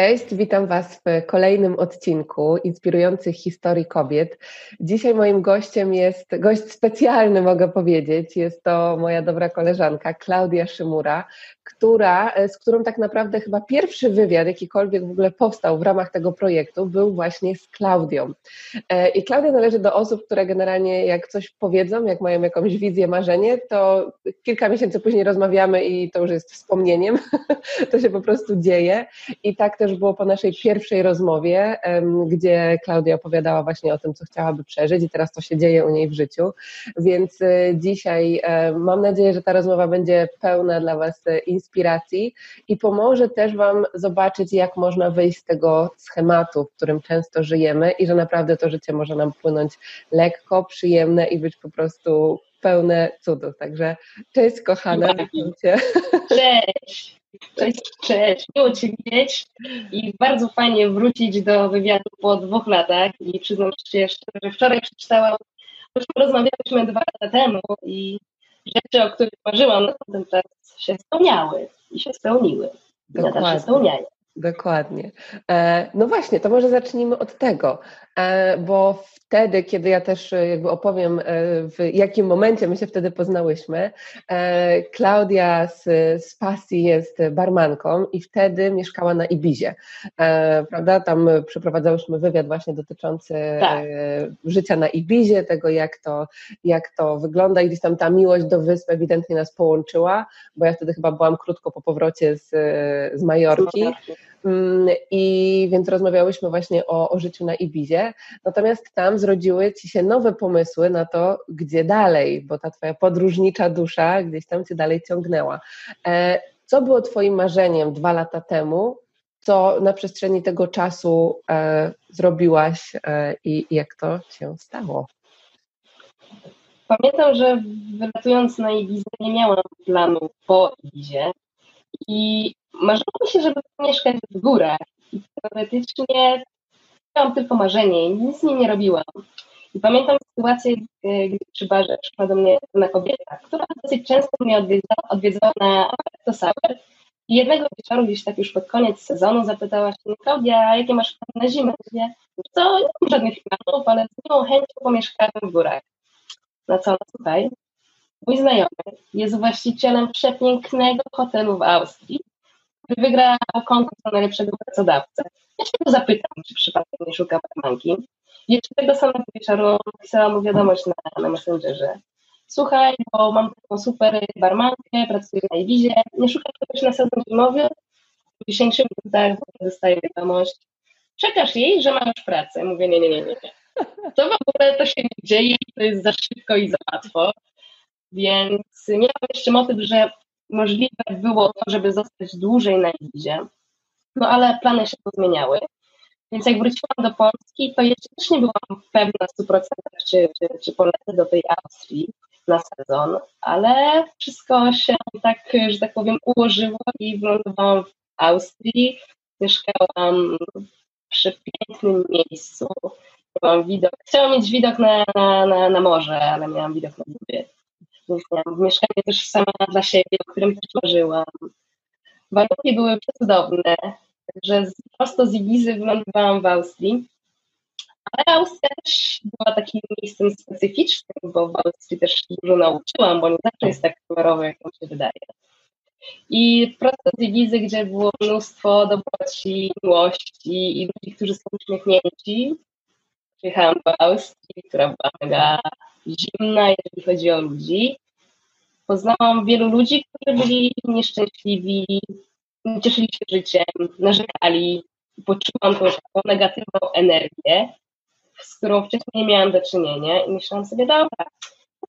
Cześć, witam Was w kolejnym odcinku inspirujących historii kobiet. Dzisiaj moim gościem jest gość specjalny, mogę powiedzieć. Jest to moja dobra koleżanka Klaudia Szymura, która, z którą tak naprawdę chyba pierwszy wywiad, jakikolwiek w ogóle powstał w ramach tego projektu, był właśnie z Klaudią. E, I Klaudia należy do osób, które generalnie jak coś powiedzą, jak mają jakąś wizję, marzenie, to kilka miesięcy później rozmawiamy i to już jest wspomnieniem. to się po prostu dzieje. I tak też było po naszej pierwszej rozmowie, gdzie Klaudia opowiadała właśnie o tym, co chciałaby przeżyć i teraz to się dzieje u niej w życiu. Więc e, dzisiaj e, mam nadzieję, że ta rozmowa będzie pełna dla Was inspiracji i pomoże też Wam zobaczyć, jak można wyjść z tego schematu, w którym często żyjemy i że naprawdę to życie może nam płynąć lekko, przyjemne i być po prostu pełne cudów. Także cześć kochana, witam. Cześć. Cześć, cześć, miło Cię widzieć i bardzo fajnie wrócić do wywiadu po dwóch latach i przyznam się szczerze, że wczoraj przeczytałam, już rozmawialiśmy dwa lata temu i rzeczy, o których marzyłam na ten czas się spełniały i się spełniły. Dokładnie. Nadal się spełniają. Dokładnie. E, no właśnie, to może zacznijmy od tego, e, bo wtedy, kiedy ja też e, jakby opowiem, w jakim momencie my się wtedy poznałyśmy, Klaudia z, z pasji jest barmanką i wtedy mieszkała na Ibizie, prawda? Tam przeprowadzałyśmy wywiad właśnie dotyczący tak. życia na Ibizie, tego jak to, jak to wygląda i gdzieś tam ta miłość do wysp ewidentnie nas połączyła, bo ja wtedy chyba byłam krótko po powrocie z, z Majorki. Mm, I więc rozmawiałyśmy właśnie o, o życiu na Ibizie. Natomiast tam zrodziły ci się nowe pomysły na to, gdzie dalej, bo ta twoja podróżnicza dusza gdzieś tam cię dalej ciągnęła. E, co było twoim marzeniem dwa lata temu? Co na przestrzeni tego czasu e, zrobiłaś e, i jak to się stało? Pamiętam, że wylatując na Ibizę nie miałam planu po Ibizie i marzyło się, żeby mieszkać w górach. I teoretycznie miałam tylko marzenie i nic z nim nie robiłam. I pamiętam sytuację, gdy przy barze przyszła do mnie jedna kobieta, która dosyć często mnie odwiedzała, odwiedzała na to Sour. I jednego wieczoru, gdzieś tak już pod koniec sezonu, zapytała się, Klaudia, jakie masz plany na zimę? Mówię, co, nie mam żadnych planów, ale z miłą chęcią pomieszkałem w górach. Na co, no słuchaj, mój znajomy jest właścicielem przepięknego hotelu w Austrii, wygrał konkurs na najlepszego pracodawcę. Ja się go zapytam, czy przypadkiem nie szuka barmanki. Jeszcze tego samego wieczoru napisałam mu wiadomość na, na Messengerze. Słuchaj, bo mam taką super barmankę, pracuję na Ibizie, nie szukam kogoś na sezon zimowy? W 10 minutach dostaję wiadomość. Czekasz jej, że ma już pracę. Mówię, nie, nie, nie, nie. To w ogóle to się nie dzieje, to jest za szybko i za łatwo. Więc miałam jeszcze motyw, że możliwe było to, żeby zostać dłużej na Ibizie, no ale plany się pozmieniały. Więc jak wróciłam do Polski, to jeszcze też nie byłam pewna w 100% czy, czy, czy polecę do tej Austrii na sezon, ale wszystko się tak, że tak powiem, ułożyło i wylądowałam w Austrii. Mieszkałam przy pięknym miejscu. Miałam widok, chciałam mieć widok na, na, na, na morze, ale miałam widok na góry miałam mieszkanie też sama dla siebie, o którym też marzyłam. Warunki były przecudowne, że prosto z Ibizy wylądowałam w Austrii, ale Austria też była takim miejscem specyficznym, bo w Austrii też dużo nauczyłam, bo nie zawsze jest tak kolorowe, jak mi się wydaje. I prosto z Ibizy, gdzie było mnóstwo dobroci, miłości i ludzi, którzy są uśmiechnięci, przyjechałam do Austrii, która była mega zimna, jeżeli chodzi o ludzi. Poznałam wielu ludzi, którzy byli nieszczęśliwi, nie cieszyli się życiem, narzekali. Poczułam tą taką negatywną energię, z którą wcześniej nie miałam do czynienia i myślałam sobie, dobra,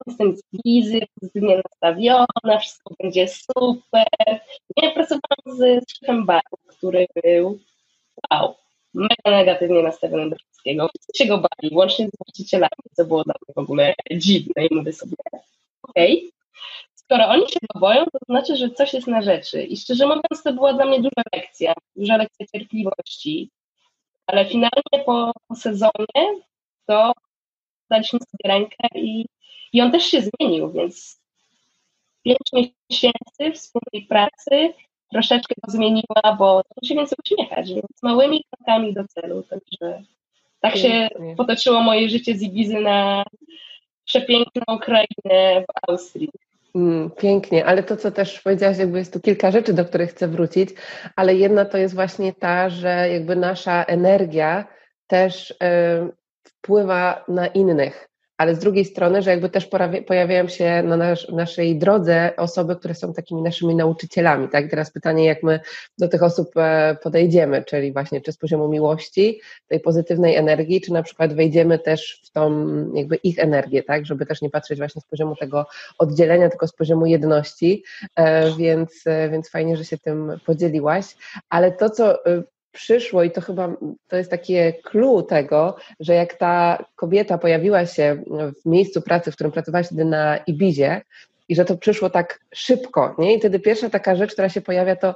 jestem z wizy, pozytywnie nastawiona, wszystko będzie super. Ja pracowałam z szefem baru, który był wow, mega negatywnie nastawiony do wszystkiego. Wszyscy się go bali, łącznie z właścicielami, co było dla mnie w ogóle dziwne i mówię sobie, okej, okay. skoro oni się go boją, to znaczy, że coś jest na rzeczy. I szczerze mówiąc, to była dla mnie duża lekcja, duża lekcja cierpliwości, ale finalnie po, sezonie to daliśmy sobie rękę i, i on też się zmienił, więc pięć miesięcy wspólnej pracy troszeczkę go zmieniła, bo to się więcej uśmiechać, więc małymi krokami do celu, także tak się potoczyło moje życie z Ibizy na przepiękną krainę w Austrii. Mm, pięknie, ale to, co też powiedziałaś, jakby jest tu kilka rzeczy, do których chcę wrócić, ale jedna to jest właśnie ta, że jakby nasza energia też y, wpływa na innych ale z drugiej strony, że jakby też pojawiają się na nasz, naszej drodze osoby, które są takimi naszymi nauczycielami, tak? Teraz pytanie, jak my do tych osób e, podejdziemy, czyli właśnie czy z poziomu miłości, tej pozytywnej energii, czy na przykład wejdziemy też w tą jakby ich energię, tak? Żeby też nie patrzeć właśnie z poziomu tego oddzielenia, tylko z poziomu jedności, e, więc, e, więc fajnie, że się tym podzieliłaś, ale to, co przyszło i to chyba to jest takie clue tego, że jak ta kobieta pojawiła się w miejscu pracy, w którym pracowałaś wtedy na Ibizie i że to przyszło tak szybko, nie? I wtedy pierwsza taka rzecz, która się pojawia to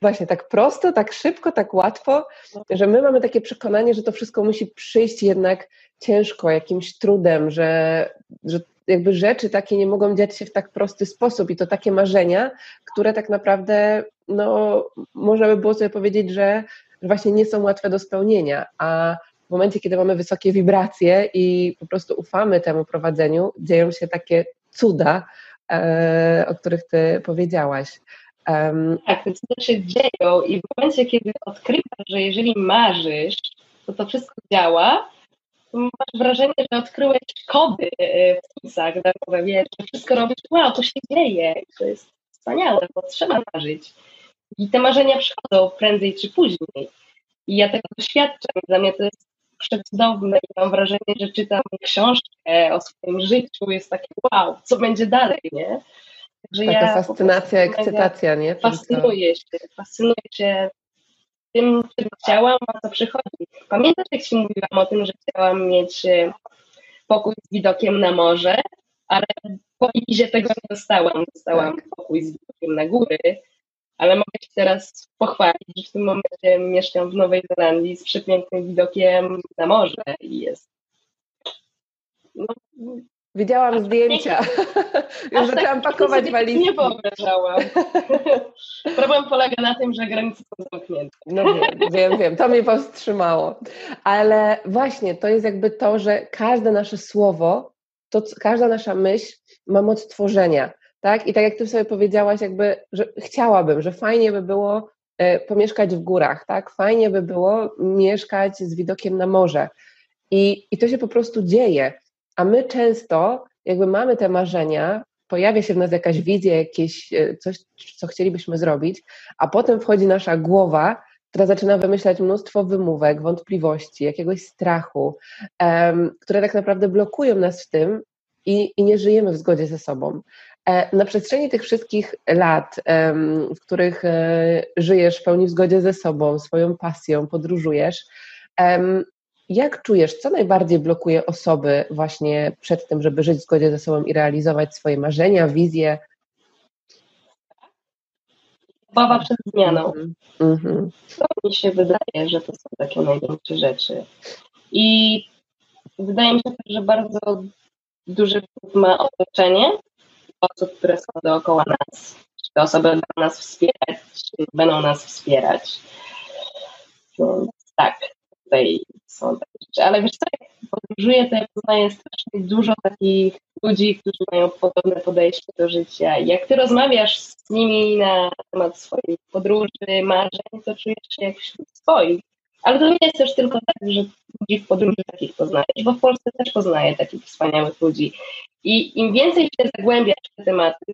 właśnie tak prosto, tak szybko, tak łatwo, że my mamy takie przekonanie, że to wszystko musi przyjść jednak ciężko, jakimś trudem, że, że jakby rzeczy takie nie mogą dziać się w tak prosty sposób i to takie marzenia, które tak naprawdę, no, można by było sobie powiedzieć, że że właśnie nie są łatwe do spełnienia, a w momencie, kiedy mamy wysokie wibracje i po prostu ufamy temu prowadzeniu, dzieją się takie cuda, e, o których Ty powiedziałaś. Um, tak, te cuda się dzieją i w momencie, kiedy odkrywasz, że jeżeli marzysz, to to wszystko działa, masz wrażenie, że odkryłeś kody e, w pisach darmowe, że wszystko robisz, wow, to się dzieje, to jest wspaniałe, bo trzeba marzyć. I te marzenia przychodzą prędzej czy później. I ja tego doświadczam. Dla mnie to jest przecudowne i mam wrażenie, że czytam książkę o swoim życiu, jest takie wow, co będzie dalej, nie? Także Taka ja fascynacja, ekscytacja, nie? Fascynuję się, fascynuję się tym, czego chciałam, a co przychodzi. Pamiętasz, jak Ci mówiłam o tym, że chciałam mieć e, pokój z widokiem na morze, ale po Izie tego nie dostałam. Dostałam tak. pokój z widokiem na góry, ale mogę się teraz pochwalić, że w tym momencie mieszkam w Nowej Zelandii z przepięknym widokiem na morze i jest. No, Widziałam zdjęcia. Już zaczęłam tak, pakować walizki. Nie wyobrażałam. Problem polega na tym, że granice są zamknięte. No wiem, wiem, wiem. To mnie powstrzymało. Ale właśnie to jest jakby to, że każde nasze słowo, to każda nasza myśl ma moc tworzenia tak? I tak jak ty sobie powiedziałaś, jakby, że chciałabym, że fajnie by było e, pomieszkać w górach, tak? Fajnie by było mieszkać z widokiem na morze. I, I to się po prostu dzieje. A my często jakby mamy te marzenia, pojawia się w nas jakaś wizja, jakieś e, coś, co chcielibyśmy zrobić, a potem wchodzi nasza głowa, która zaczyna wymyślać mnóstwo wymówek, wątpliwości, jakiegoś strachu, um, które tak naprawdę blokują nas w tym i, i nie żyjemy w zgodzie ze sobą. E, na przestrzeni tych wszystkich lat, w których e, żyjesz w pełni w zgodzie ze sobą, swoją pasją, podróżujesz, jak czujesz, co najbardziej blokuje osoby właśnie przed tym, żeby żyć w zgodzie ze sobą i realizować swoje marzenia, wizje? Obawa przed zmianą. Mm -hmm. To mi się wydaje, że to są takie największe rzeczy. I wydaje mi się, że bardzo duży wpływ ma otoczenie, osób, które są dookoła nas. Czy te osoby będą nas wspierać, czy będą nas wspierać. Więc tak, tutaj są takie rzeczy. Ale wiesz co, jak podróżuję, to ja poznaję strasznie dużo takich ludzi, którzy mają podobne podejście do życia. Jak ty rozmawiasz z nimi na temat swoich podróży, marzeń, to czujesz się jak wśród swoich. Ale to nie jest też tylko tak, że ludzi w podróży takich poznajesz, bo w Polsce też poznaję takich wspaniałych ludzi. I im więcej się zagłębiasz w te tematy,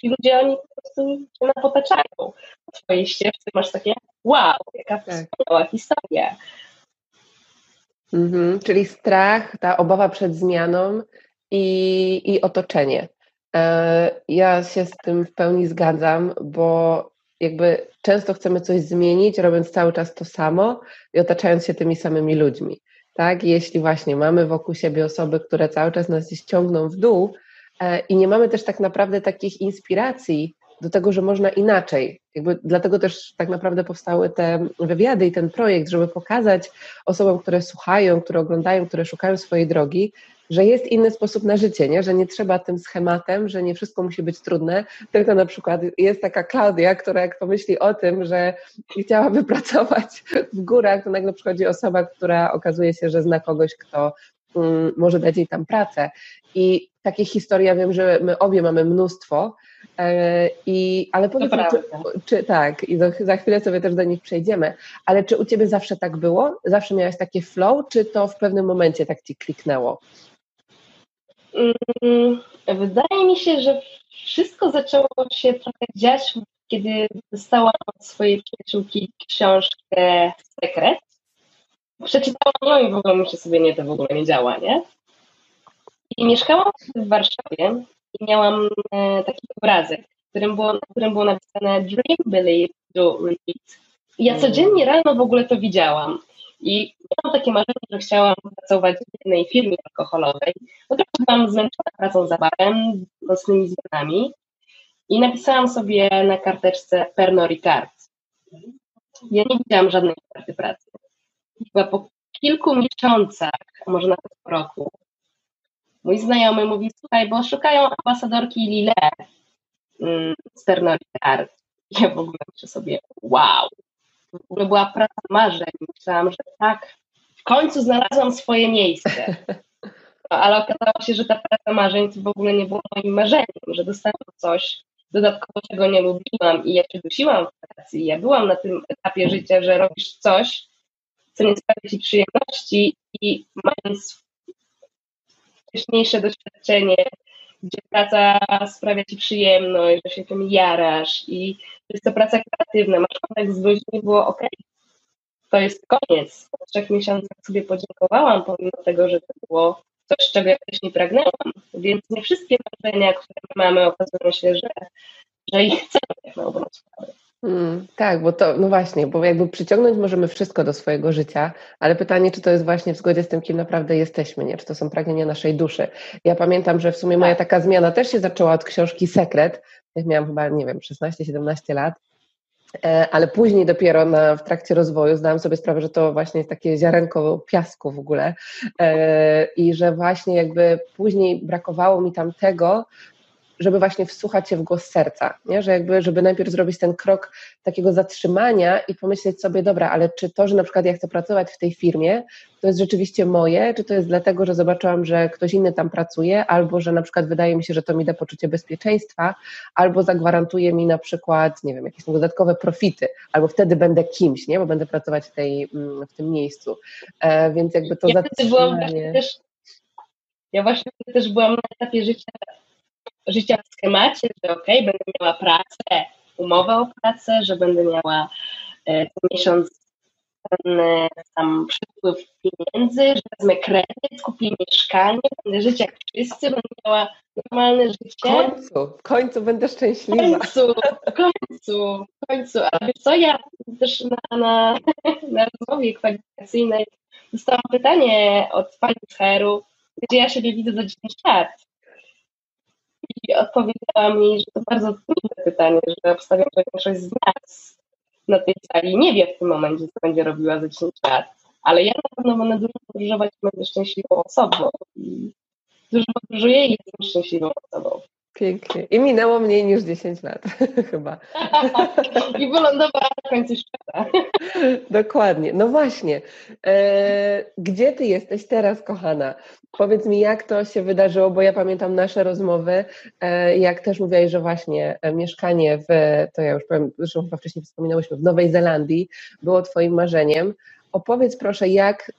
ci ludzie oni po prostu się napotaczają. W twojej ścieżce masz takie wow, jaka tak. wspaniała historia. Mhm, czyli strach, ta obawa przed zmianą i, i otoczenie. E, ja się z tym w pełni zgadzam, bo jakby często chcemy coś zmienić, robiąc cały czas to samo i otaczając się tymi samymi ludźmi. Tak, jeśli właśnie mamy wokół siebie osoby, które cały czas nas ściągną w dół e, i nie mamy też tak naprawdę takich inspiracji do tego, że można inaczej. Jakby dlatego też tak naprawdę powstały te wywiady i ten projekt, żeby pokazać osobom, które słuchają, które oglądają, które szukają swojej drogi, że jest inny sposób na życie, nie? że nie trzeba tym schematem, że nie wszystko musi być trudne, tylko na przykład jest taka Klaudia, która jak pomyśli o tym, że chciałaby pracować w górach, to nagle przychodzi osoba, która okazuje się, że zna kogoś, kto um, może dać jej tam pracę. I takich historii ja wiem, że my obie mamy mnóstwo, e, i, ale powiedz mi, czy, czy, tak, i do, za chwilę sobie też do nich przejdziemy, ale czy u Ciebie zawsze tak było? Zawsze miałaś takie flow, czy to w pewnym momencie tak Ci kliknęło? Mm, wydaje mi się, że wszystko zaczęło się trochę dziać, kiedy dostałam od swojej przyjaciółki książkę Sekret. Przeczytałam ją i w ogóle myślę sobie, nie, to w ogóle nie działa, nie? I mieszkałam w Warszawie i miałam e, taki obrazek, którym było, na którym było napisane Dream, Believe, Do, Repeat. I ja codziennie rano w ogóle to widziałam. I miałam takie marzenie, że chciałam pracować w jednej firmie alkoholowej, bo też byłam zmęczona pracą za barem, nocnymi zmianami i napisałam sobie na karteczce Pernod Ricard. Ja nie widziałam żadnej karty pracy. Chyba po kilku miesiącach, a może nawet po roku, mój znajomy mówi, słuchaj, bo szukają ambasadorki Lille mm, z Pernod Ricard. Ja w ogóle myślę sobie, wow, ogóle była praca marzeń. Myślałam, że tak, w końcu znalazłam swoje miejsce. No, ale okazało się, że ta praca marzeń to w ogóle nie było moim marzeniem, że dostałam coś dodatkowo, czego nie lubiłam i ja się dusiłam w pracy. Ja byłam na tym etapie życia, że robisz coś, co nie sprawia ci przyjemności i mając wcześniejsze doświadczenie gdzie praca sprawia ci przyjemność, że się tym jarasz i jest to praca kreatywna, masz kontakt z ludźmi, było ok, to jest koniec. Po trzech miesiącach sobie podziękowałam, pomimo tego, że to było coś, czego ja wcześniej pragnęłam. Więc nie wszystkie marzenia, które mamy, okazują się, że, że ich chcemy, jak na dobrą sprawę. Mm, tak, bo to, no właśnie, bo jakby przyciągnąć możemy wszystko do swojego życia, ale pytanie, czy to jest właśnie w zgodzie z tym, kim naprawdę jesteśmy, nie? Czy to są pragnienia naszej duszy. Ja pamiętam, że w sumie moja tak. taka zmiana też się zaczęła od książki Sekret, jak miałam chyba, nie wiem, 16-17 lat, e, ale później dopiero na, w trakcie rozwoju zdałam sobie sprawę, że to właśnie jest takie ziarenko piasku w ogóle. E, i że właśnie jakby później brakowało mi tam tego, żeby właśnie wsłuchać się w głos serca, nie? że jakby, żeby najpierw zrobić ten krok takiego zatrzymania i pomyśleć sobie, dobra, ale czy to, że na przykład ja chcę pracować w tej firmie, to jest rzeczywiście moje, czy to jest dlatego, że zobaczyłam, że ktoś inny tam pracuje, albo że na przykład wydaje mi się, że to mi da poczucie bezpieczeństwa, albo zagwarantuje mi na przykład, nie wiem, jakieś dodatkowe profity, albo wtedy będę kimś, nie, bo będę pracować w, tej, mm, w tym miejscu. E, więc jakby to ja zatrzymanie... Też, ja właśnie też byłam na etapie życia życia w schemacie, że ok, będę miała pracę, umowę o pracę, że będę miała e, co miesiąc ten tam przypływ pieniędzy, że wezmę kredyt, kupię mieszkanie, będę żyć jak wszyscy, będę miała normalne życie. W końcu, w końcu będę szczęśliwa. W końcu, w końcu, w końcu. Ale wiesz co, ja też na, na, na rozmowie kwalifikacyjnej dostałam pytanie od pani z HR-u, gdzie ja siebie widzę za 10 lat i odpowiedziała mi, że to bardzo trudne pytanie, że obstawiam, że większość z nas na tej sali nie wie w tym momencie, co będzie robiła za 10 lat. Ale ja na pewno będę dużo podróżować będę szczęśliwą osobą. I dużo podróżuję i jestem szczęśliwą osobą. Pięknie. I minęło mniej niż 10 lat, chyba. I wylądowała na końcu świata. Dokładnie. No właśnie. E, gdzie ty jesteś teraz, kochana? Powiedz mi, jak to się wydarzyło, bo ja pamiętam nasze rozmowy, e, jak też mówiłaś, że właśnie e, mieszkanie w, to ja już powiem, zresztą chyba wcześniej wspominałyśmy, w Nowej Zelandii było twoim marzeniem. Opowiedz proszę, jak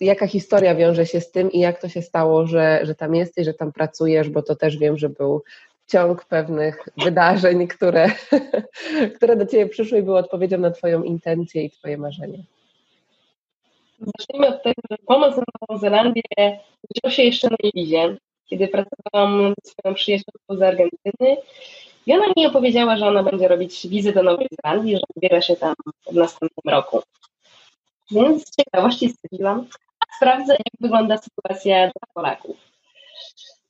jaka historia wiąże się z tym i jak to się stało, że, że tam jesteś, że tam pracujesz, bo to też wiem, że był ciąg pewnych wydarzeń, które, które do Ciebie przyszły i były odpowiedzią na Twoją intencję i Twoje marzenie. Zacznijmy od tego, że pomoc na Nową Zelandię wziął się jeszcze na Ibizie. kiedy pracowałam ze swoją przyjaciółką z Argentyny i ona mi opowiedziała, że ona będzie robić wizy do Nowej Zelandii, że wybiera się tam w następnym roku. Więc z ciekawości stwierdziłam, sprawdzę, jak wygląda sytuacja dla Polaków.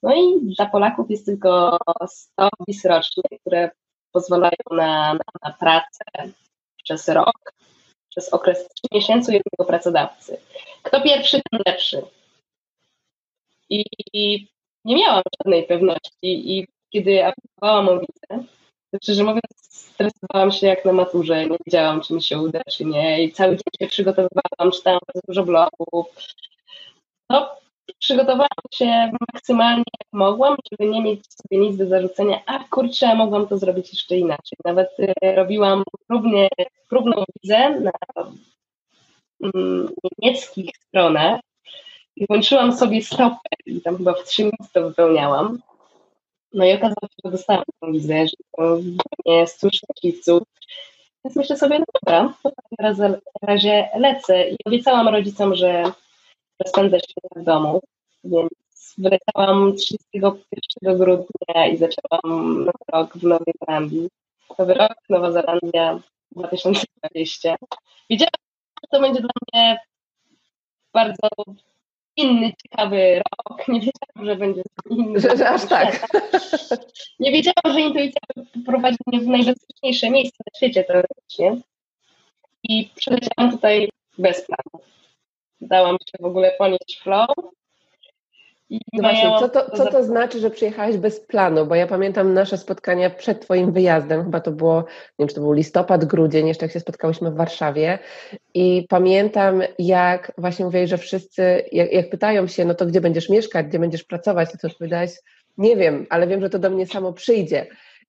No i dla Polaków jest tylko 100 wiz rocznie, które pozwalają na, na, na pracę przez rok, przez okres 3 miesięcy jednego pracodawcy. Kto pierwszy, ten lepszy. I, nie miałam żadnej pewności i kiedy aplikowałam o wizę, szczerze mówiąc stresowałam się jak na maturze, nie wiedziałam, czy mi się uda, czy nie i cały dzień się przygotowywałam, czytałam bardzo dużo blogów. No, przygotowałam się maksymalnie jak mogłam, żeby nie mieć sobie nic do zarzucenia, a kurczę, mogłam to zrobić jeszcze inaczej. Nawet y, robiłam próbnie, próbną wizę na mm, niemieckich stronach i włączyłam sobie stopę i tam chyba w trzy minuty to wypełniałam. No i okazało się, że dostałam tą wizę, że to nie stu szczęśliwców. Więc myślę sobie, no dobra, to w razie lecę i obiecałam rodzicom, że spędzę święta w domu, więc wyleciałam 31 grudnia i zaczęłam nowy rok w Nowej Zelandii. Nowy rok, Nowa Zelandia 2020. Wiedziałam, że to będzie dla mnie bardzo inny, ciekawy rok. Nie wiedziałam, że będzie inny. Że, że aż tak. Nie wiedziałam, że intuicja prowadzi mnie w najbezpieczniejsze miejsce na świecie teoretycznie. I przyleciałam tutaj bez planu. Dałam się w ogóle ponieść flow. I no właśnie, co to, co to znaczy, że przyjechałeś bez planu? Bo ja pamiętam nasze spotkania przed Twoim wyjazdem, chyba to było, nie wiem, czy to był listopad, grudzień, jeszcze jak się spotkałyśmy w Warszawie. I pamiętam, jak właśnie mówiłeś, że wszyscy, jak, jak pytają się, no to gdzie będziesz mieszkać, gdzie będziesz pracować, to ty odpowiadałeś, nie wiem, ale wiem, że to do mnie samo przyjdzie.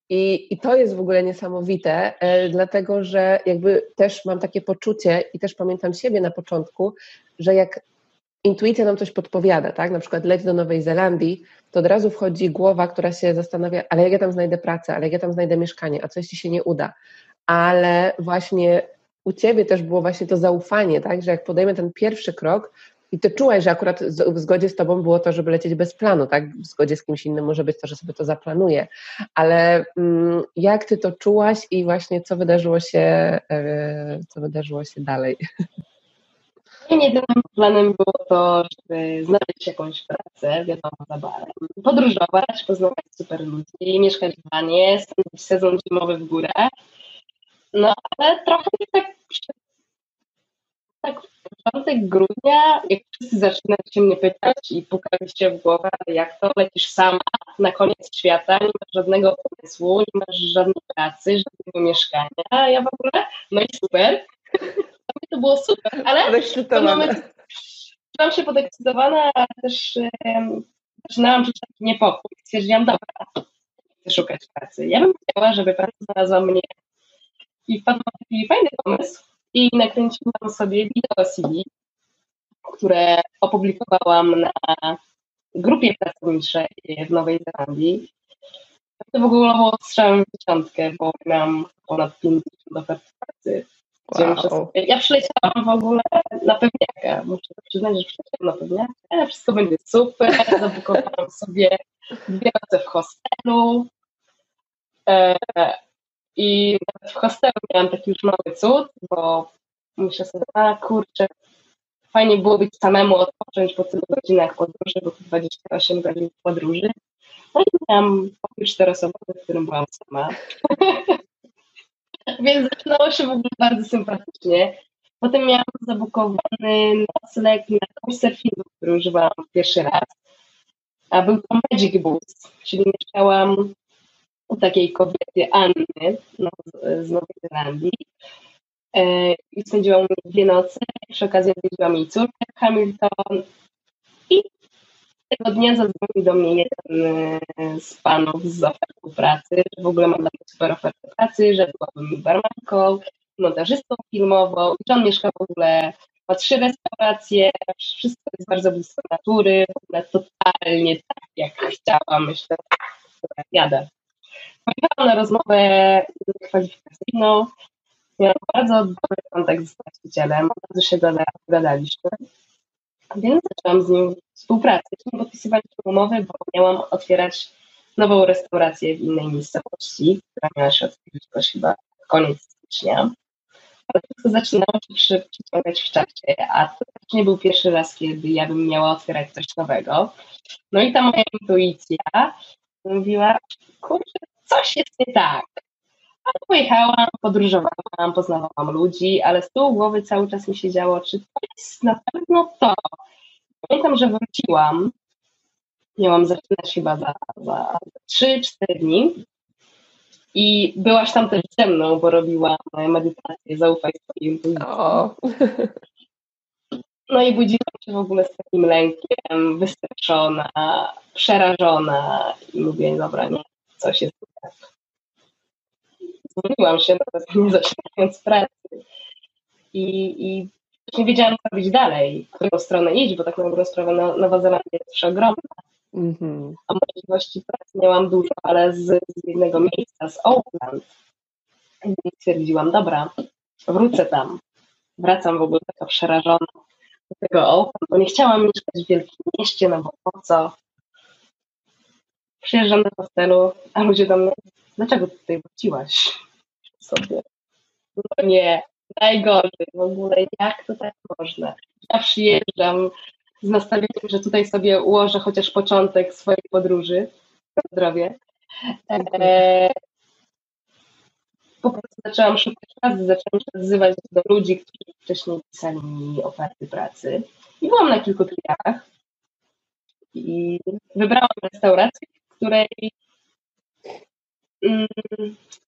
I, I to jest w ogóle niesamowite, e, dlatego że jakby też mam takie poczucie i też pamiętam siebie na początku, że jak intuicja nam coś podpowiada, tak? Na przykład leć do Nowej Zelandii, to od razu wchodzi głowa, która się zastanawia, ale jak ja tam znajdę pracę, ale jak ja tam znajdę mieszkanie, a coś ci się nie uda. Ale właśnie u ciebie też było właśnie to zaufanie, tak? Że jak podejmę ten pierwszy krok, i ty czułaś, że akurat w zgodzie z tobą było to, żeby lecieć bez planu, tak? W zgodzie z kimś innym może być to, że sobie to zaplanuje. Ale mm, jak ty to czułaś i właśnie co wydarzyło się, yy, co wydarzyło się dalej? Jedynym planem było to, żeby znaleźć jakąś pracę, wiadomo, za barem, podróżować, poznawać super ludzi, mieszkać w Wanie, spędzić sezon zimowy w górach. No ale trochę tak, tak początek grudnia, jak wszyscy zaczynają się mnie pytać i pukać się w głowę, jak to lecisz sama na koniec świata, nie masz żadnego pomysłu, nie masz żadnej pracy, żadnego mieszkania, ja w ogóle, no i super. To było super, ale w tym momencie czułam się podekscytowana, ale też um, zaczynałam czuć taki niepokój. Stwierdziłam, dobra, chcę szukać pracy. Ja bym chciała, żeby praca znalazła mnie i wpadłam taki fajny pomysł, i nakręciłam sobie wideo CV, które opublikowałam na grupie pracowniczej w Nowej Zelandii. To w ogóle było strzałem w dziesiątkę, bo miałam ponad 50 ofert pracy. Wow. Ja przyleciałam w ogóle na pewniaka. Muszę przyznać, że przyleciałam na pewniaka. Wszystko będzie super. Zabukowałam sobie dwie noce w hostelu. E, i w hostelu miałam taki już mały cud, bo myślę sobie, a kurczę, fajnie było być samemu, odpocząć po tylu godzinach podróży, bo 28 godzin podróży. No i miałam pokój czteroosobowy, w którym byłam sama. Więc zaczynało się w ogóle bardzo sympatycznie. Potem miałam zabukowany nocleg na couchsurfingu, który używałam pierwszy raz. A był to Magic Boost, czyli mieszkałam u takiej kobiety Anny no, z Nowej Zelandii. E, I spędziłam dwie noce. Przy okazji odwiedziłam jej córkę Hamilton. I tego dnia zadzwonił do mnie jeden e, z panów z ofertą pracy, że w ogóle mam mnie super ofertę pracy, że byłabym barmanką, montażystą filmową i on mieszka w ogóle, ma trzy restauracje, wszystko jest bardzo blisko natury, w ogóle totalnie tak, jak chciałam. Myślę, że jadę. Pojechałam na rozmowę kwalifikacyjną. Miałam bardzo dobry kontakt z właścicielem, bardzo się dogadaliśmy. Więc zaczęłam z nim współpracę. Nie podpisywaliśmy umowy, bo miałam otwierać nową restaurację w innej miejscowości, która miała się otworzyć już chyba koniec stycznia. Ale wszystko zaczynało się przyciągać w czasie, a to też nie był pierwszy raz, kiedy ja bym miała otwierać coś nowego. No i ta moja intuicja mówiła, kurczę, coś jest nie tak. Pojechałam, podróżowałam, poznawałam ludzi, ale z tyłu głowy cały czas mi się działo, czy to jest na pewno to. Pamiętam, że wróciłam, miałam zaczynać chyba za, za 3-4 dni i byłaś tam też ze mną, bo robiłam medytację, zaufaj swojej intuicji. No i budziłam się w ogóle z takim lękiem, wystraszona, przerażona i mówię, dobra, nie, coś jest tak. Zwolniłam się, nawet nie zaczynając pracy. I, i nie wiedziałam, co robić dalej, w którą stronę iść, bo tak na dobrą sprawę Nowa Zelandia jest przeogromna. Mm-hmm. A możliwości pracy miałam dużo, ale z, z jednego miejsca, z Oakland. I stwierdziłam, dobra, wrócę tam. Wracam w ogóle taka przerażona do tego Oakland, bo nie chciałam mieszkać w wielkim mieście, no bo po co? Przyjeżdżam do hostelu, a ludzie do mnie, dlaczego tutaj wróciłaś sobie? No nie, najgorzej w ogóle, jak to tak można? Ja przyjeżdżam z nastawieniem, że tutaj sobie ułożę chociaż początek swojej podróży zdrowie. E, po prostu zaczęłam szukać pracy, zaczęłam się odzywać do ludzi, którzy wcześniej pisali mi oferty pracy. I byłam na kilku trialach i wybrałam restaurację, w której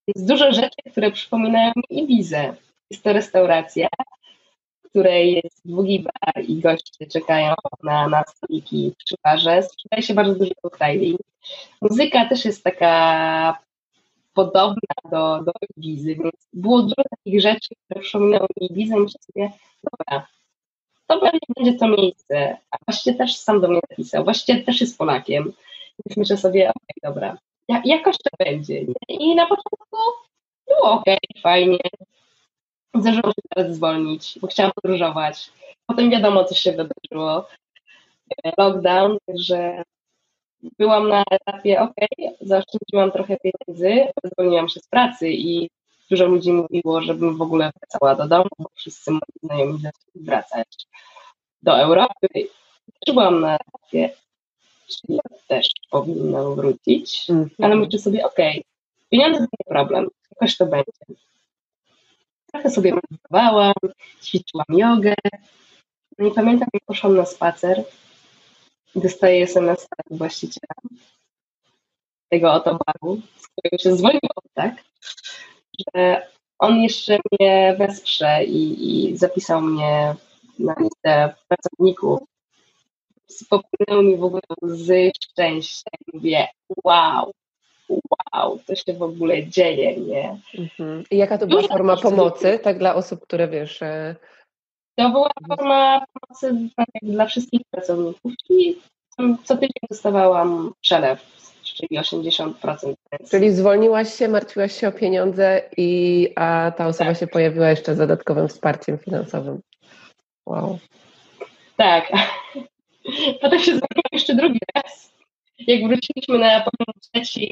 jest dużo rzeczy, które przypominają mi Ibizę. Jest to restauracja, w której jest długi bar i goście czekają na, na stoliki przy barze. Sprzedaje się bardzo dużo koktajli. Muzyka też jest taka podobna do, do Ibizy, więc było dużo takich rzeczy, które przypominały mi Ibizę i myślę sobie, dobra, to pewnie będzie to miejsce. A właściwie też sam do mnie napisał, właściwie też jest Polakiem. Więc myślę sobie, okej, okay, dobra, jakoś to będzie. I na początku było okay, fajnie. Zdarzyło się teraz zwolnić, bo chciałam podróżować. Potem wiadomo, co się wydarzyło. Lockdown, że byłam na etapie, ok, zaoszczędziłam trochę pieniędzy, zwolniłam się z pracy i dużo ludzi mówiło, żebym w ogóle wracała do domu, bo wszyscy moi znajomi zaczęli wracać do Europy. Też byłam na etapie, ja też powinnam wrócić, -hmm. ale myślę sobie, ok, pieniądze to nie problem, jakoś to będzie. Trochę sobie medytowałam, ćwiczyłam jogę. No i pamiętam, jak poszłam na spacer i dostaję SMS od właściciela tego oto baru, z którego się zwolniłam, tak? Że on jeszcze mnie wesprze i, i zapisał mnie na listę pracowników. Popłynęły mi w ogóle łzy szczęścia i mówię, wow, wow, to się w ogóle dzieje, nie? Mhm. I jaka to była Dużo forma pomocy, tak dla osób, które wiesz... E, to była forma pomocy tak dla wszystkich pracowników, czyli co tydzień dostawałam przelew, czyli 80%. Czyli zwolniłaś się, martwiłaś się o pieniądze, i, a ta osoba tak. się pojawiła jeszcze z dodatkowym wsparciem finansowym. Wow. Tak. Potem się zwolniłam jeszcze drugi raz. Jak wróciliśmy na poziom trzeci,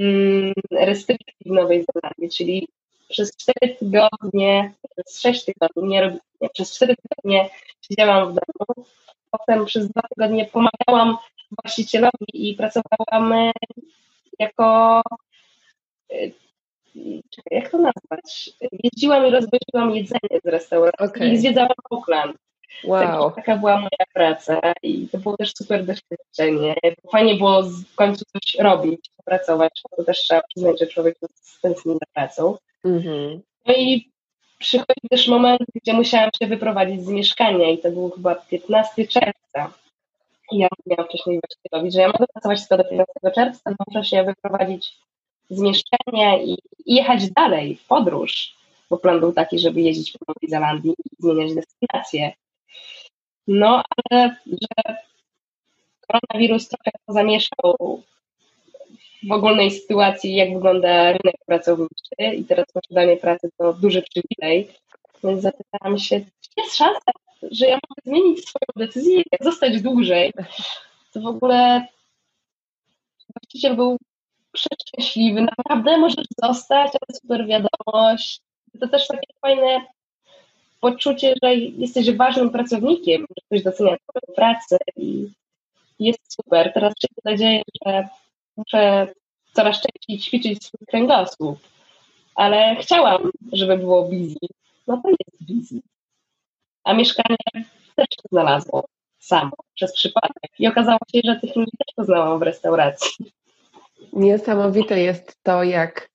Mm, restrykcji w Nowej Zelandii, czyli przez 4 tygodnie, przez 6 tygodni, nie, nie, przez 4 tygodnie siedziałam w domu, potem przez 2 tygodnie pomagałam właścicielowi i pracowałam e, jako e, jak to nazwać? Jeździłam i rozwoziłam jedzenie z restauracji okay. i zwiedzałam Auckland. Wow. Tak, taka była moja praca i to było też super doświadczenie. Fajnie było w końcu coś robić, pracować, bo to też trzeba przyznać, że człowiek tęskni za pracą. Mm-hmm. No i przychodzi też moment, gdzie musiałam się wyprowadzić z mieszkania i to był chyba 15 czerwca. I ja miałam wcześniej właściwie że ja mogę pracować tylko do 15 czerwca, no muszę się wyprowadzić z mieszkania i, i jechać dalej w podróż, bo plan był taki, żeby jeździć po Nowej Zelandii i zmieniać destynację. No, ale że koronawirus trochę zamieszał w ogólnej sytuacji, jak wygląda rynek pracowniczy i teraz posiadanie pracy to duży przywilej, więc zapytałam się, czy jest szansa, że ja mogę zmienić swoją decyzję, zostać dłużej, to w ogóle właściciel był przeszczęśliwy, naprawdę możesz zostać, ale super wiadomość. To też takie fajne poczucie, że jesteś ważnym pracownikiem, że ktoś docenia twoją pracę i jest super. Teraz się nadzieję, że muszę coraz częściej ćwiczyć swój kręgosłup, ale chciałam, żeby było busy. No to jest busy. A mieszkanie też się znalazło samo, przez przypadek. I okazało się, że tych ludzi też poznałam w restauracji. Niesamowite jest to, jak,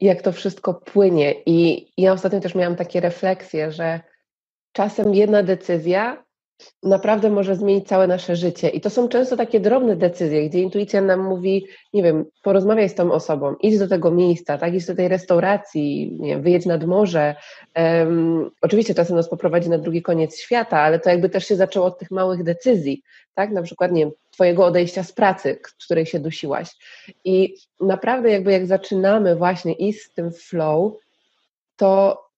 jak to wszystko płynie. I ja ostatnio też miałam takie refleksje, że czasem jedna decyzja naprawdę może zmienić całe nasze życie. I to są często takie drobne decyzje, gdzie intuicja nam mówi, nie wiem, porozmawiaj z tą osobą, idź do tego miejsca, tak, idź do tej restauracji, nie wiem, wyjedź nad morze. Um, oczywiście czasem nas poprowadzi na drugi koniec świata, ale to jakby też się zaczęło od tych małych decyzji, tak, na przykład, nie wiem, twojego odejścia z pracy, której się dusiłaś. I naprawdę jakby jak zaczynamy właśnie iść z tym flow, to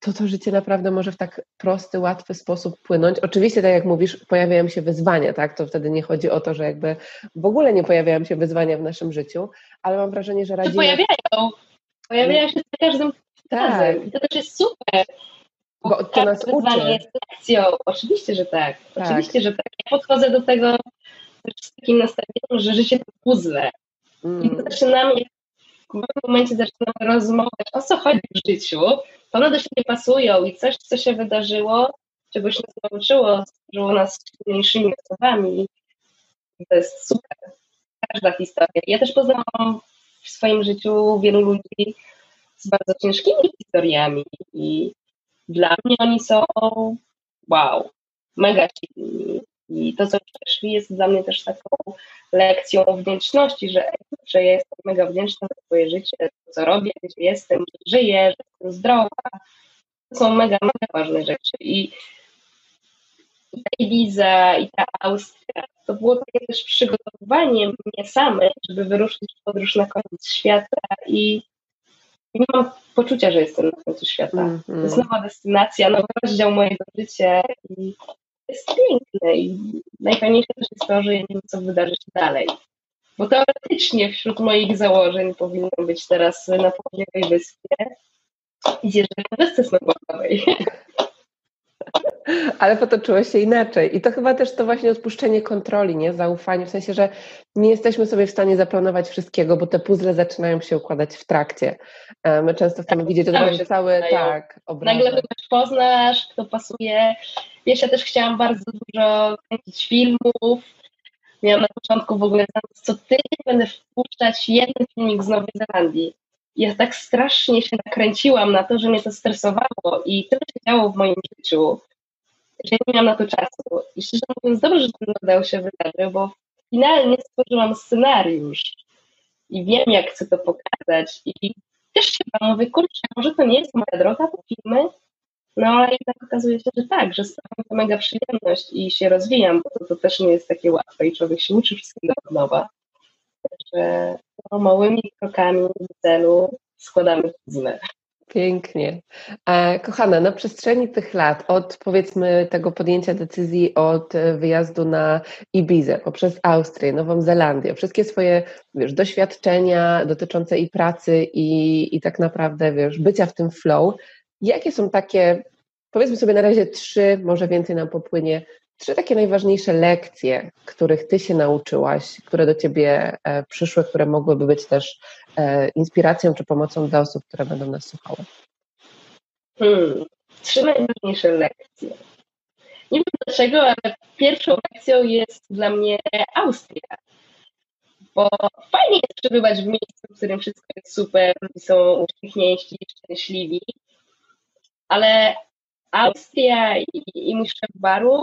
to to życie naprawdę może w tak prosty, łatwy sposób płynąć. Oczywiście, tak jak mówisz, pojawiają się wyzwania, tak? To wtedy nie chodzi o to, że jakby w ogóle nie pojawiają się wyzwania w naszym życiu, ale mam wrażenie, że radzimy... Pojawiają. Pojawiają się za każdym tak. razem. I to też jest super. Bo to nas uczy. jest lekcją. Oczywiście, że tak. tak. Oczywiście, że tak. Ja podchodzę do tego też z takim nastawieniem, że życie to puzzle. Mm. I zaczynamy, w pewnym momencie zaczynamy rozmawiać, o co chodzi w życiu, to one do siebie pasują i coś, co się wydarzyło, czegoś nas nauczyło, stworzyło nas silniejszymi osobami. To jest super. Każda historia. Ja też poznałam w swoim życiu wielu ludzi z bardzo ciężkimi historiami i dla mnie oni są wow, mega silni. I to, co przeszli, jest dla mnie też taką lekcją wdzięczności, że, że ja jestem mega wdzięczna za swoje życie, to, co robię, gdzie jestem, że żyję, że jestem zdrowa. To są mega, mega ważne rzeczy. I, i ta Ibiza, i ta Austria, to było takie też przygotowanie mnie samej, żeby wyruszyć w podróż na koniec świata i nie mam poczucia, że jestem na końcu świata. Mm, mm. To jest nowa destynacja, nowy rozdział mojego życia i jest piękne i najfajniejsze też jest to, że ja nie wiem, co wydarzy się dalej. Bo teoretycznie wśród moich założeń powinno być teraz na południowej wyspie i zjeżdżać na wyspę snowboardowej. Ale potoczyło się inaczej. I to chyba też to właśnie odpuszczenie kontroli, nie? Zaufanie, w sensie, że nie jesteśmy sobie w stanie zaplanować wszystkiego, bo te puzzle zaczynają się układać w trakcie. E, my często chcemy tak, widzieć od razu cały, tak, obraz. Nagle kogoś poznasz, kto pasuje. Wiesz, ja też chciałam bardzo dużo kręcić filmów. Miałam na początku w ogóle co ty będę wpuszczać jeden filmik z Nowej Zelandii ja tak strasznie się nakręciłam na to, że mnie to stresowało i tyle się działo w moim życiu, że nie miałam na to czasu. I szczerze mówiąc, dobrze, że ten się wydarzył, bo finalnie stworzyłam scenariusz i wiem, jak chcę to pokazać. I też się tam mówię, kurczę, może to nie jest moja droga, te filmy, no ale jednak okazuje się, że tak, że sprawiam to mega przyjemność i się rozwijam, bo to, to też nie jest takie łatwe i człowiek się uczy wszystkiego od nowa. Także no, małymi krokami do celu składamy puzzle. Pięknie. E, kochana, na przestrzeni tych lat, od powiedzmy tego podjęcia decyzji od wyjazdu na Ibizę, poprzez Austrię, Nową Zelandię, wszystkie swoje wiesz, doświadczenia dotyczące i pracy, i, i tak naprawdę wiesz, bycia w tym flow, jakie są takie, powiedzmy sobie na razie trzy, może więcej nam popłynie, trzy takie najważniejsze lekcje, których ty się nauczyłaś, które do ciebie e, przyszły, które mogłyby być też e, inspiracją czy pomocą dla osób, które będą nas słuchały? Hmm. Trzy najważniejsze lekcje. Nie wiem dlaczego, ale pierwszą lekcją jest dla mnie Austria. Bo fajnie jest przebywać w miejscu, w którym wszystko jest super, są uśmiechnięci, szczęśliwi, ale Austria i, i mój szef baru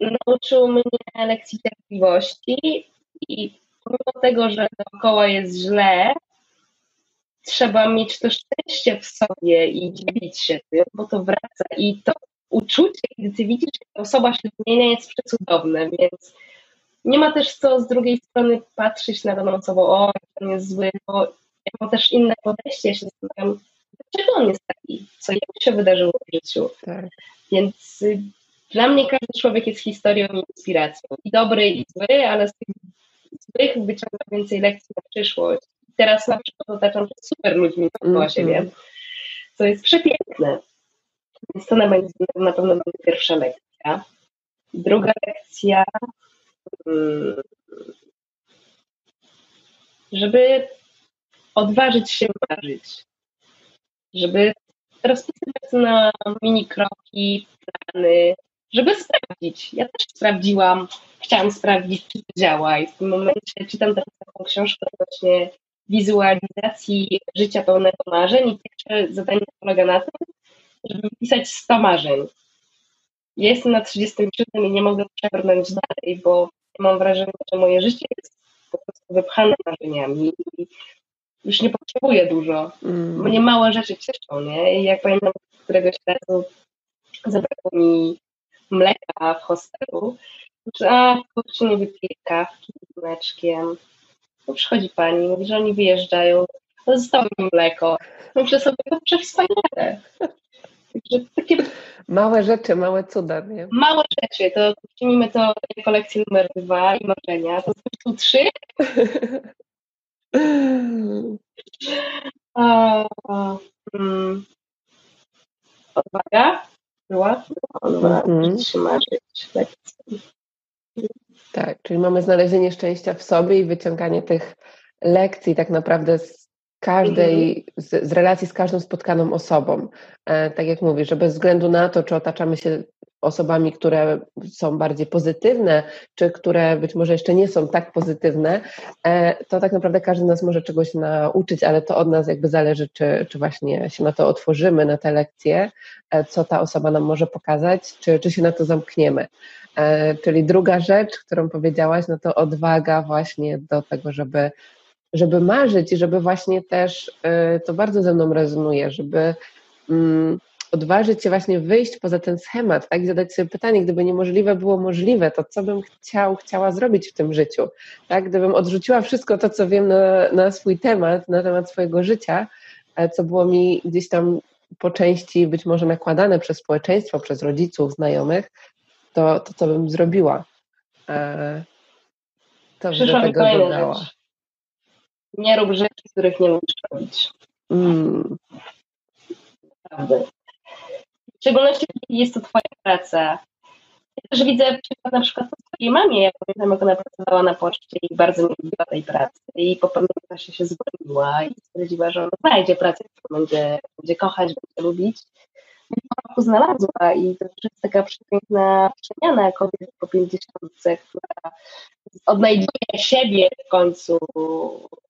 nauczył mnie lekcji cierpliwości i pomimo tego, że dookoła jest źle, trzeba mieć to szczęście w sobie i dzielić się tym, bo to wraca i to uczucie, kiedy ty widzisz, że ta osoba się zmienia, jest przecudowne, więc nie ma też co z drugiej strony patrzeć na daną osobę, o, on jest zły, bo ja mam też inne podejście, ja się zastanawiam, dlaczego on jest taki, co jemu się wydarzyło w życiu. Tak. Więc y, dla mnie każdy człowiek jest historią i inspiracją. I dobry, i zły, ale z tych złych wyciąga więcej lekcji na przyszłość. Teraz na przykład otaczam się super ludźmi dookoła mm -hmm. siebie, co jest przepiękne. Więc to na, będzie, na pewno będzie pierwsza lekcja. Druga lekcja, mm, żeby odważyć się marzyć, żeby rozpisywać na mini kroki, plany, żeby sprawdzić. Ja też sprawdziłam, chciałam sprawdzić, czy to działa i w tym momencie czytam teraz taką książkę właśnie wizualizacji życia pełnego marzeń i pierwsze zadanie polega na tym, żeby pisać 100 marzeń. Jestem na 37 i nie mogę przebrnąć dalej, bo mam wrażenie, że moje życie jest po prostu wypchane marzeniami i już nie potrzebuję dużo. Mm. Mnie małe rzeczy cieszą, nie? I jak pamiętam któregoś razu zabrakło mi mleka w hostelu, że a, kurczę, nie wypiję kawki z mleczkiem. No przychodzi pani, mówi, że oni wyjeżdżają, no zostało mi mleko. Myślę sobie, to przewspaniale. Także takie... Małe rzeczy, małe cuda, nie? Małe rzeczy, to przyjmijmy to jako lekcję numer dwa i marzenia. To są trzy. hmm. Odwaga była? Mm marzyć lekcji. Tak, czyli mamy znalezienie szczęścia w sobie i wyciąganie tych lekcji tak naprawdę z każdej, mhm. z, z, relacji z każdą spotkaną osobą. E, tak jak mówisz, że bez względu na to, czy otaczamy się osobami, które są bardziej pozytywne, czy które być może jeszcze nie są tak pozytywne, e, to tak naprawdę każdy nas może czegoś nauczyć, ale to od nas jakby zależy, czy, czy właśnie się na to otworzymy, na te lekcje, e, co ta osoba nam może pokazać, czy, czy się na to zamkniemy. E, czyli druga rzecz, którą powiedziałaś, no to odwaga właśnie do tego, żeby żeby marzyć i żeby właśnie też, to bardzo ze mną rezonuje, żeby mm, odważyć się właśnie wyjść poza ten schemat, tak, i zadać sobie pytanie, gdyby niemożliwe było możliwe, to co bym chciał, chciała zrobić w tym życiu, tak, gdybym odrzuciła wszystko to, co wiem na, na swój temat, na temat swojego życia, co było mi gdzieś tam po części być może nakładane przez społeczeństwo, przez rodziców, znajomych, to, to co bym zrobiła. E, to bym do tego dodała. Nie rób rzeczy, których nie musisz robić. Mm. Naprawdę. Szczególności, jeśli jest to Twoja praca. Ja też widzę na przykład po swojej mamie. Ja pamiętam, jak ona pracowała na poczcie i bardzo nie lubiła tej pracy. I po pewnym czasie się zwolniła i stwierdziła, że ona znajdzie pracę, którą będzie, będzie kochać, będzie lubić. I po roku znalazła i to jest taka przepiękna przemiana kobiety po 50, która odnajduje siebie w końcu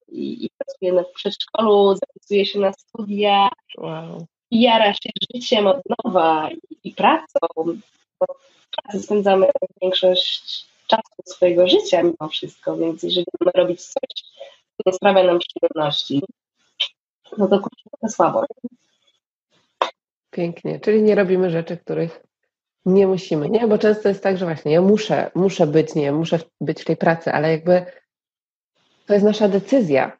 i, i pracuje w przedszkolu, zapisuje się na studia wow. I jara się życiem od nowa i, pracą, bo pracy spędzamy większość czasu swojego życia mimo wszystko, więc jeżeli mamy robić coś, co nie sprawia nam przyjemności, no to kurczę, słabo. Pięknie, czyli nie robimy rzeczy, których nie musimy, nie? Bo często jest tak, że właśnie ja muszę, muszę być, nie, muszę być w tej pracy, ale jakby to jest nasza decyzja.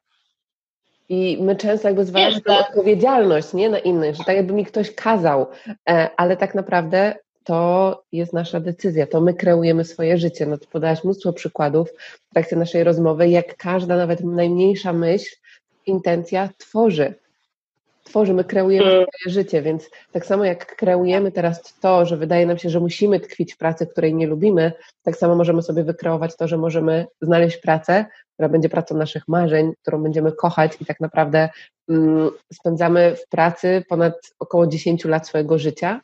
I my często jakby zwalamy tę odpowiedzialność nie, na innych, że tak jakby mi ktoś kazał, e, ale tak naprawdę to jest nasza decyzja, to my kreujemy swoje życie. No podałaś mnóstwo przykładów w trakcie naszej rozmowy, jak każda, nawet najmniejsza myśl, intencja tworzy tworzymy, kreujemy mm. swoje życie, więc tak samo jak kreujemy teraz to, że wydaje nam się, że musimy tkwić w pracy, której nie lubimy, tak samo możemy sobie wykreować to, że możemy znaleźć pracę, która będzie pracą naszych marzeń, którą będziemy kochać i tak naprawdę mm, spędzamy w pracy ponad około 10 lat swojego życia.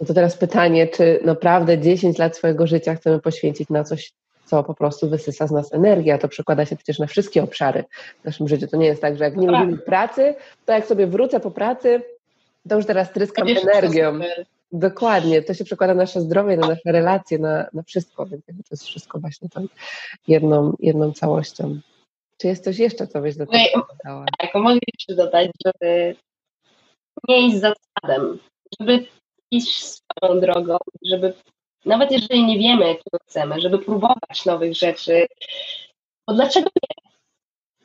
No to teraz pytanie, czy naprawdę 10 lat swojego życia chcemy poświęcić na coś co po prostu wysysa z nas energię, a to przekłada się przecież na wszystkie obszary w naszym życiu. To nie jest tak, że jak nie tak. lubimy pracy, to jak sobie wrócę po pracy, to już teraz tryskam energią. Dokładnie, to się przekłada na nasze zdrowie, na nasze relacje, na, na wszystko, więc to jest wszystko właśnie tą jedną, jedną całością. Czy jest coś jeszcze, co byś do tego dodała? Tak, mogę jeszcze dodać, żeby nie iść za sadem, żeby iść swoją drogą, żeby nawet jeżeli nie wiemy, czego chcemy, żeby próbować nowych rzeczy, bo dlaczego nie?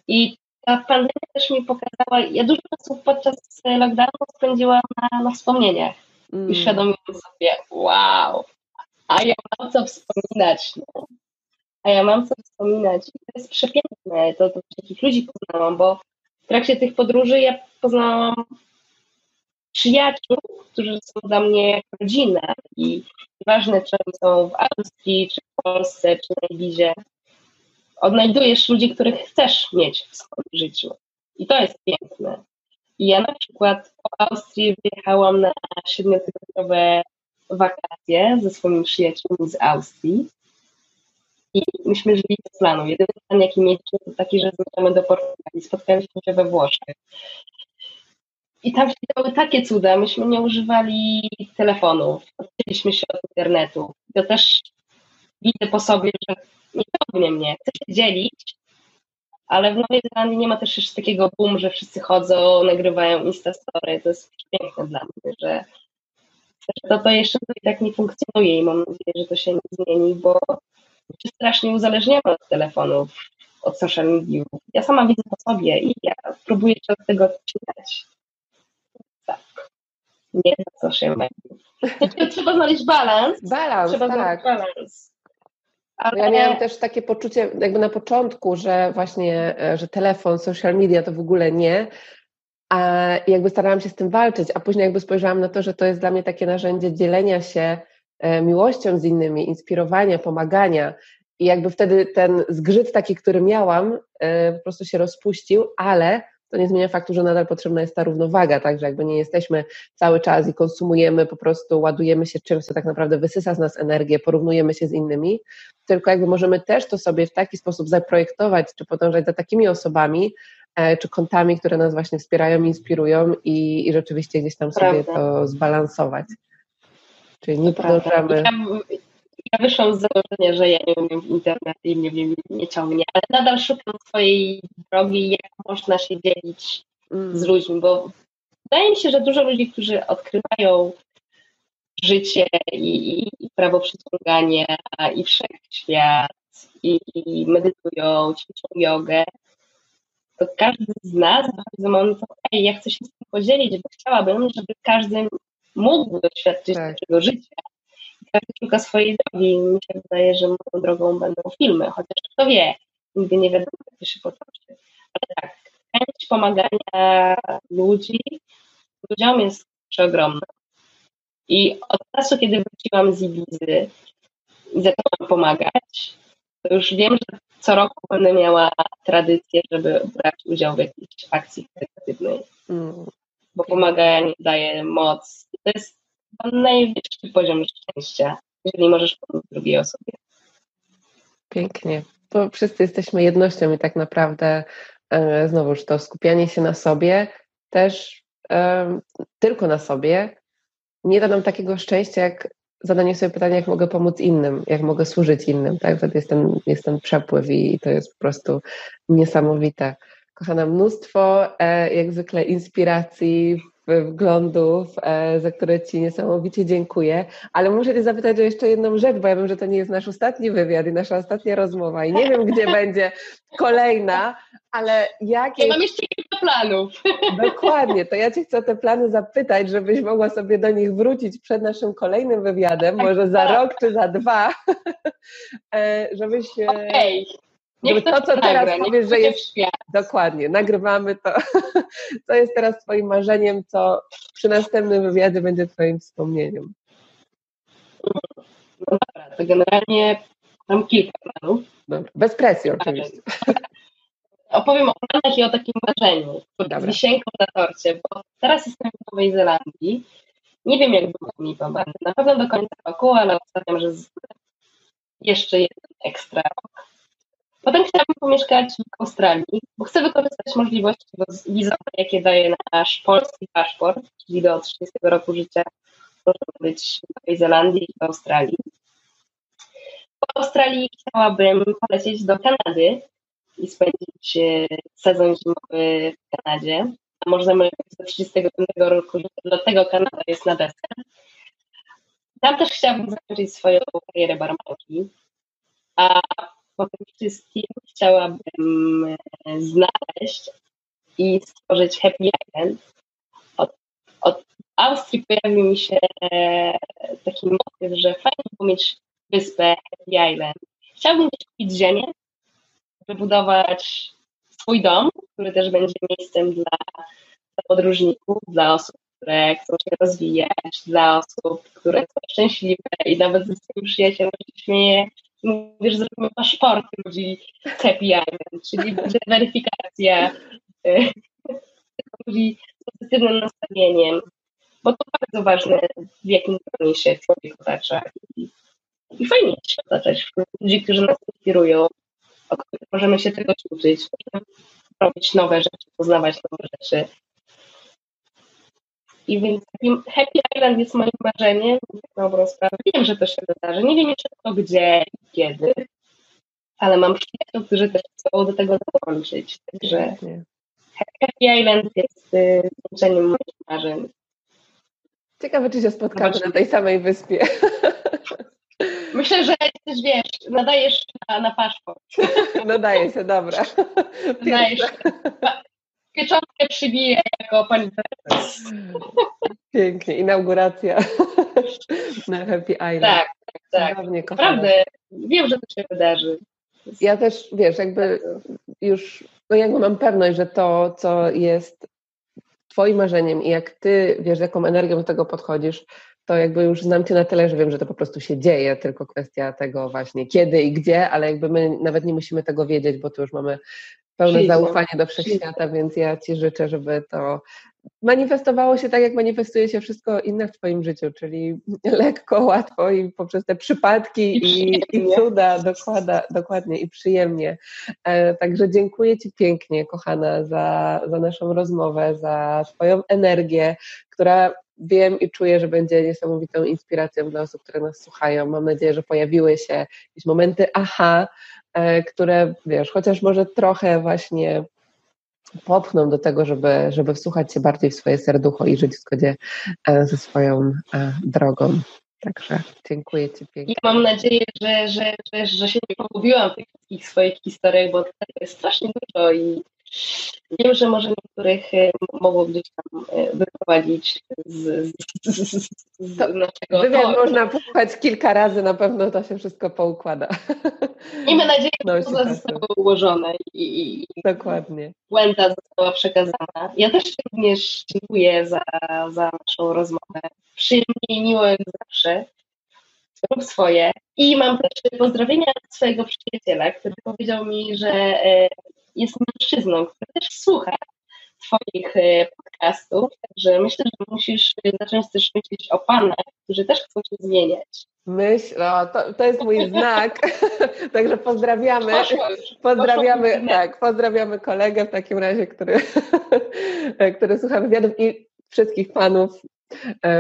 I ta pandemia też mi pokazała, ja dużo czasu podczas lockdownu spędziłam na, na wspomnieniach mm. i świadomiłam sobie, wow, a ja mam co wspominać. No. A ja mam co wspominać. I to jest przepiękne, to, to takich ludzi poznałam, bo w trakcie tych podróży ja poznałam przyjaciół, którzy są dla mnie jak rodzina i nieważne, czy oni są w Austrii, czy w Polsce, czy na Ibizie, odnajdujesz ludzi, których chcesz mieć w swoim życiu. I to jest piękne. Ja na przykład po Austrii wyjechałam na siedmiotygodniowe wakacje ze swoimi przyjaciółmi z Austrii. I myśmy żyli bez planu. Jedyny plan, jaki mieliśmy, to taki, że zmierzamy do Portugalii. Spotkaliśmy się we Włoszech. I tam się działy takie cuda. Myśmy nie używali telefonów. Odcięliśmy się od internetu. To też widzę po sobie, że nie ciągnie mnie. Chcę się dzielić, ale w Nowej Zelandii nie ma też jeszcze takiego boom, że wszyscy chodzą, nagrywają Instastory. To jest piękne dla mnie, że to, to jeszcze i tak nie funkcjonuje i mam nadzieję, że to się nie zmieni, bo się strasznie uzależniamy od telefonów, od social mediów. Ja sama widzę po sobie i ja próbuję się od tego odcinać. Tak. Nie na social mediów. Trzeba znaleźć balans. Balans, Trzeba tak. znaleźć balans. Ale... Ja miałam też takie poczucie jakby na początku, że właśnie, e, że telefon, social media to w ogóle nie, a jakby starałam się z tym walczyć, a później jakby spojrzałam na to, że to jest dla mnie takie narzędzie dzielenia się e, miłością z innymi, inspirowania, pomagania. I jakby wtedy ten zgrzyt taki, który miałam, e, po prostu się rozpuścił, ale to nie zmienia faktu, że nadal potrzebna jest ta równowaga, tak, że jakby nie jesteśmy cały czas i konsumujemy, po prostu ładujemy się czymś, co tak naprawdę wysysa z nas energię, porównujemy się z innymi, tylko jakby możemy też to sobie w taki sposób zaprojektować, czy podążać za takimi osobami, e, czy kontami, które nas właśnie wspierają, inspirują i, i rzeczywiście gdzieś tam sobie Prawda. to zbalansować. Czyli nie podążamy. Ja wyszłam z założenia, że ja nie umiem w internecie i mnie nie, nie ciągnie, ale nadal szukam swojej drogi, jak można się dzielić mm. z ludźmi, bo wydaje mi się, że dużo ludzi, którzy odkrywają życie i, i prawo przyciągania i wszechświat i, i medytują, ćwiczą jogę, to każdy z nas bardzo mocno, ej, ja chcę się z tym podzielić, bo chciałabym, żeby każdy mógł doświadczyć tak. tego życia. Szuka swojej drogi mi się wydaje, że moją drogą będą filmy, chociaż kto wie, nigdy nie wiadomo, jak to się potoczy. Ale tak, chęć pomagania ludzi, ludziom jest przeogromna. I od czasu, kiedy wróciłam z Ibizy i zaczęłam pomagać, to już wiem, że co roku będę miała tradycję, żeby brać udział w jakiejś akcji charytatywnej. Mm. Bo pomaganie daje moc. To jest najwyższy poziom szczęścia, jeżeli możesz pomóc drugiej osobie. Pięknie. Bo wszyscy jesteśmy jednością i tak naprawdę e, znowuż to skupianie się na sobie też e, tylko na sobie nie da nam takiego szczęścia, jak zadanie sobie pytania, jak mogę pomóc innym, jak mogę służyć innym, tak? Wtedy jest ten, jest ten przepływ i, i to jest po prostu niesamowite. Kochana, mnóstwo e, jak zwykle inspiracji, wglądów, e, za które Ci niesamowicie dziękuję, ale muszę Cię zapytać o jeszcze jedną rzecz, bo ja wiem, że to nie jest nasz ostatni wywiad i nasza ostatnia rozmowa i nie wiem, gdzie będzie kolejna, ale jakie... Ja mam jeszcze kilka planów. Dokładnie, to ja Cię chcę o te plany zapytać, żebyś mogła sobie do nich wrócić przed naszym kolejnym wywiadem, może za rok czy za dwa, e, żebyś... E, okay. Niech to, co teraz powiesz, że jest świat. dokładnie, nagrywamy to, co jest teraz Twoim marzeniem, co przy następnym wywiadzie będzie Twoim wspomnieniem. No dobra, to generalnie mam kilka planów. Dobra. Bez presji oczywiście. Opowiem o planach i o takim marzeniu, wisienką na torcie, bo teraz jestem w Nowej Zelandii. Nie wiem, jak długo mi będzie. Na pewno do końca roku, ale obstawiam, że jeszcze jeden ekstra rok. Potem chciałabym pomieszkać w Australii, bo chcę wykorzystać możliwości wizowe, jakie daje nasz polski paszport, czyli do 30 roku życia możemy być w Nowej Zelandii i w Australii. Po Australii chciałabym polecieć do Kanady i spędzić e, sezon zimowy w Kanadzie. A możemy do 35 roku życia, dlatego Kanada jest na deser. Tam też chciałabym zakończyć swoją karierę barmanki. A po tym wszystkim chciałabym e, znaleźć i stworzyć Happy Island. Od, od Austrii pojawił mi się e, taki motyw, że fajnie było mieć wyspę Happy Island. Chciałbym gdzieś kupić ziemię, wybudować swój dom, który też będzie miejscem dla, dla podróżników, dla osób, które chcą się rozwijać, dla osób, które są szczęśliwe i nawet ze swoim przyjacielem się śmieje, mówisz, zrobimy paszporty ludzi Happy Island, czyli weryfikacja y, ludzi z pozytywnym nastawieniem, bo to bardzo ważne, w jakim gronie się człowiek otacza. I, fajnie się otaczać ludzi, którzy nas inspirują, od których możemy się tego uczyć, robić nowe rzeczy, poznawać nowe rzeczy. I więc Happy Island jest moim marzeniem, na dobrą sprawę. Wiem, że to się wydarzy. Nie wiem jeszcze to gdzie i kiedy, ale mam przyjaciół, którzy też chcą do tego dołączyć. Także Happy Island jest y, zwieńczeniem moich marzeń. Ciekawe, czy się spotkamy na tej samej wyspie. Myślę, że też wiesz, nadajesz na, na paszport. Nadaje się, dobra. Pieczątkę przybiję jako pani prezes. Pięknie, inauguracja na Happy Island. Tak, tak. tak. Naprawdę, wiem, że to się wydarzy. Ja też, wiesz, jakby już, no jakby mam pewność, że to, co jest Twoim marzeniem i jak Ty wiesz, jaką energią do tego podchodzisz, to jakby już znam Cię na tyle, że wiem, że to po prostu się dzieje, tylko kwestia tego właśnie kiedy i gdzie, ale jakby my nawet nie musimy tego wiedzieć, bo tu już mamy pełne zaufanie do wszechświata, więc ja Ci życzę, żeby to manifestowało się tak, jak manifestuje się wszystko inne w Twoim życiu, czyli lekko, łatwo i poprzez te przypadki i, i cuda, dokłada, dokładnie i przyjemnie. E, także dziękuję Ci pięknie, kochana, za, za naszą rozmowę, za Twoją energię, która wiem i czuję, że będzie niesamowitą inspiracją dla osób, które nas słuchają. Mam nadzieję, że pojawiły się jakieś momenty aha, które wiesz, chociaż może trochę właśnie popchną do tego, żeby, żeby wsłuchać się bardziej w swoje serducho i żyć w zgodzie e, ze swoją e, drogą. Także dziękuję Ci pięknie. I mam nadzieję, że, że, że, że się nie pogubiłam w tych wszystkich swoich historiach, bo tego jest strasznie dużo i Wiem, że może niektórych e, mogło gdzieś tam e, wyprowadzić z, z, z, z naszego Wywiad można posłuchać kilka razy, na pewno to się wszystko poukłada. Miejmy nadzieję, że to zostało ułożone i, i Dokładnie. błęda została przekazana. Ja też również dziękuję za, za naszą rozmowę. Przyjemnie i miło jak zawsze. Rób swoje. I mam też pozdrowienia od swojego przyjaciela, który powiedział mi, że e, jest mężczyzną, który też słucha Twoich e, podcastów, także myślę, że musisz zacząć też myśleć o panach, którzy też chcą się zmieniać. Myśl, no, to, to jest mój znak, także pozdrawiamy, pozdrawiamy, tak, pozdrawiamy kolegę w takim razie, który, który słucha wywiadów i wszystkich panów E,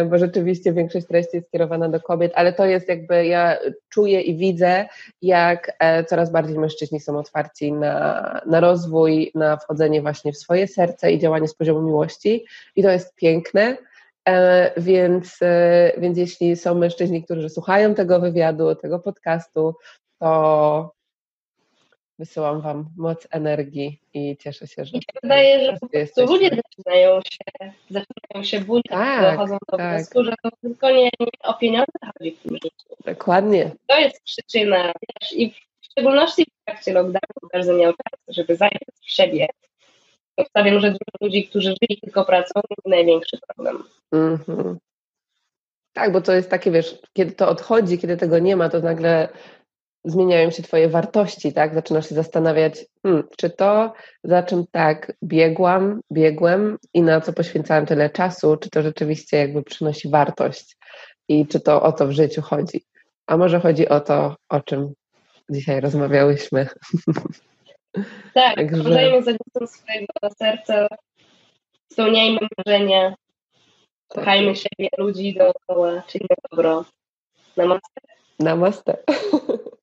bo rzeczywiście większość treści jest skierowana do kobiet, ale to jest jakby, ja czuję i widzę, jak e, coraz bardziej mężczyźni są otwarci na, na rozwój, na wchodzenie właśnie w swoje serce i działanie z poziomu miłości i to jest piękne. E, więc, więc jeśli są mężczyźni, którzy słuchają tego wywiadu, tego podcastu, to wysyłam Wam moc energii i cieszę się, że. Mi się wydaje, że po prostu ludzie zaczynają się, zaczynają się budzić, tak, dochodzą do tak. wniosku, że to tylko nie, nie o pieniądze chodzi w tym życiu. Dokładnie. To jest przyczyna, wiesz, i w szczególności w trakcie lockdownu każdy miał czas, żeby zająć w siebie. Obstawiam, że dużo ludzi, którzy żyli tylko pracą, to największy problem. -hmm. Tak, bo to jest takie, wiesz, kiedy to odchodzi, kiedy tego nie ma, to nagle zmieniają się Twoje wartości, tak? Zaczynasz się zastanawiać, hmm, czy to, za czym tak biegłam, biegłem i na co poświęcałem tyle czasu, czy to rzeczywiście jakby przynosi wartość i czy to o to w życiu chodzi. A może chodzi o to, o czym dzisiaj rozmawiałyśmy. Tak, Także... za głosem swojego serca, spełniajmy marzenia, kochajmy tak. siebie, ludzi dookoła, czyli dobro. Namaste. Namaste.